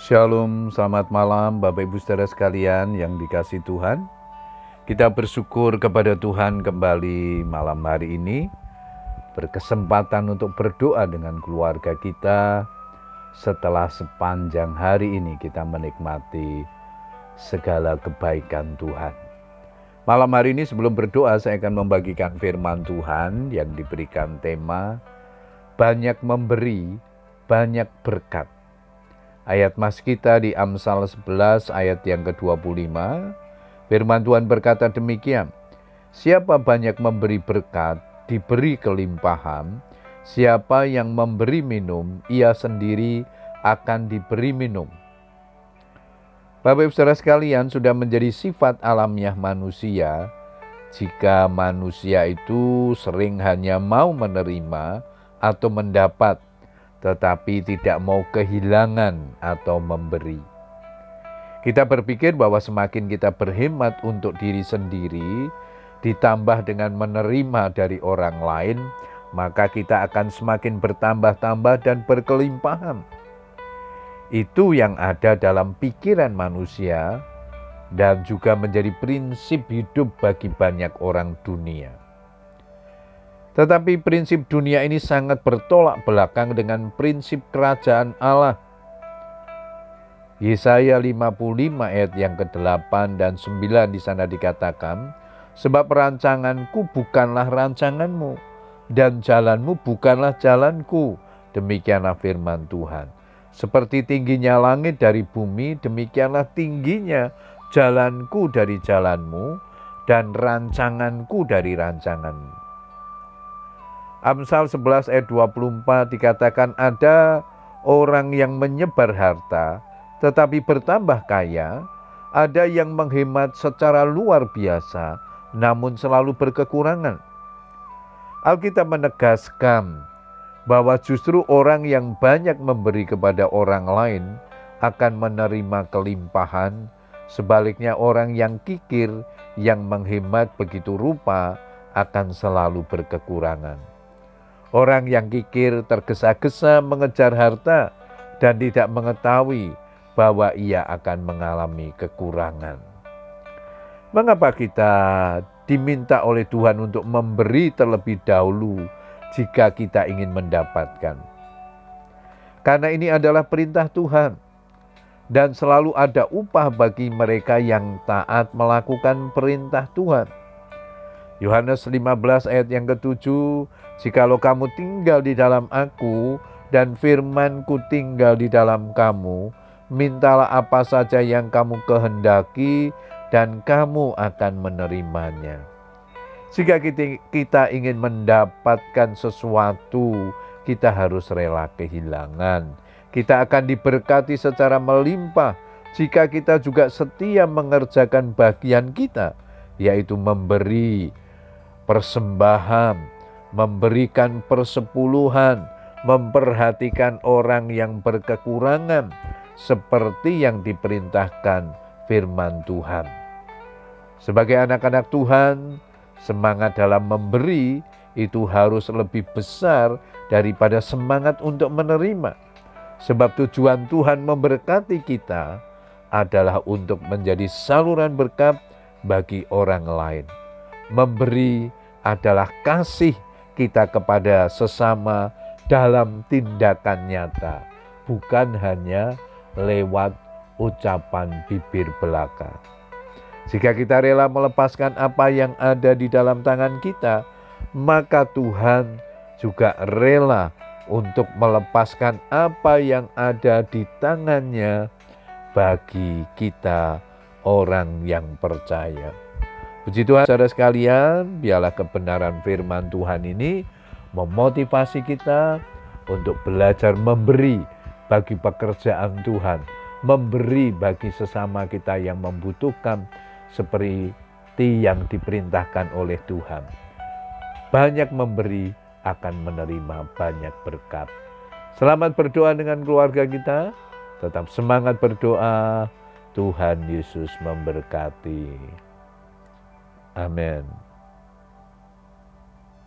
Shalom, selamat malam Bapak Ibu saudara sekalian yang dikasih Tuhan. Kita bersyukur kepada Tuhan kembali malam hari ini berkesempatan untuk berdoa dengan keluarga kita setelah sepanjang hari ini kita menikmati segala kebaikan Tuhan. Malam hari ini sebelum berdoa saya akan membagikan firman Tuhan yang diberikan tema banyak memberi, banyak berkat. Ayat mas kita di Amsal 11 ayat yang ke-25. Firman Tuhan berkata demikian. Siapa banyak memberi berkat, diberi kelimpahan. Siapa yang memberi minum, ia sendiri akan diberi minum. Bapak Ibu Saudara sekalian sudah menjadi sifat alamiah manusia jika manusia itu sering hanya mau menerima atau mendapat tetapi tidak mau kehilangan atau memberi. Kita berpikir bahwa semakin kita berhemat untuk diri sendiri, ditambah dengan menerima dari orang lain, maka kita akan semakin bertambah-tambah dan berkelimpahan. Itu yang ada dalam pikiran manusia dan juga menjadi prinsip hidup bagi banyak orang dunia. Tetapi prinsip dunia ini sangat bertolak belakang dengan prinsip kerajaan Allah. Yesaya 55 ayat yang ke-8 dan 9 di sana dikatakan, Sebab rancanganku bukanlah rancanganmu, dan jalanmu bukanlah jalanku. Demikianlah firman Tuhan. Seperti tingginya langit dari bumi, demikianlah tingginya jalanku dari jalanmu, dan rancanganku dari rancanganmu. Amsal 11 ayat 24 dikatakan ada orang yang menyebar harta tetapi bertambah kaya, ada yang menghemat secara luar biasa namun selalu berkekurangan. Alkitab menegaskan bahwa justru orang yang banyak memberi kepada orang lain akan menerima kelimpahan, sebaliknya orang yang kikir, yang menghemat begitu rupa akan selalu berkekurangan. Orang yang kikir tergesa-gesa mengejar harta dan tidak mengetahui bahwa ia akan mengalami kekurangan. Mengapa kita diminta oleh Tuhan untuk memberi terlebih dahulu jika kita ingin mendapatkan? Karena ini adalah perintah Tuhan dan selalu ada upah bagi mereka yang taat melakukan perintah Tuhan. Yohanes 15 ayat yang ketujuh, Jikalau kamu tinggal di dalam aku dan firmanku tinggal di dalam kamu, mintalah apa saja yang kamu kehendaki dan kamu akan menerimanya. Jika kita ingin mendapatkan sesuatu, kita harus rela kehilangan. Kita akan diberkati secara melimpah jika kita juga setia mengerjakan bagian kita, yaitu memberi, persembahan, memberikan persepuluhan, memperhatikan orang yang berkekurangan, seperti yang diperintahkan firman Tuhan. Sebagai anak-anak Tuhan, semangat dalam memberi itu harus lebih besar daripada semangat untuk menerima. Sebab tujuan Tuhan memberkati kita adalah untuk menjadi saluran berkat bagi orang lain. Memberi adalah kasih kita kepada sesama dalam tindakan nyata, bukan hanya lewat ucapan bibir belaka. Jika kita rela melepaskan apa yang ada di dalam tangan kita, maka Tuhan juga rela untuk melepaskan apa yang ada di tangannya bagi kita orang yang percaya. Puji Tuhan, saudara sekalian, biarlah kebenaran firman Tuhan ini memotivasi kita untuk belajar memberi bagi pekerjaan Tuhan, memberi bagi sesama kita yang membutuhkan seperti yang diperintahkan oleh Tuhan. Banyak memberi akan menerima banyak berkat. Selamat berdoa dengan keluarga kita. Tetap semangat berdoa. Tuhan Yesus memberkati. Amen.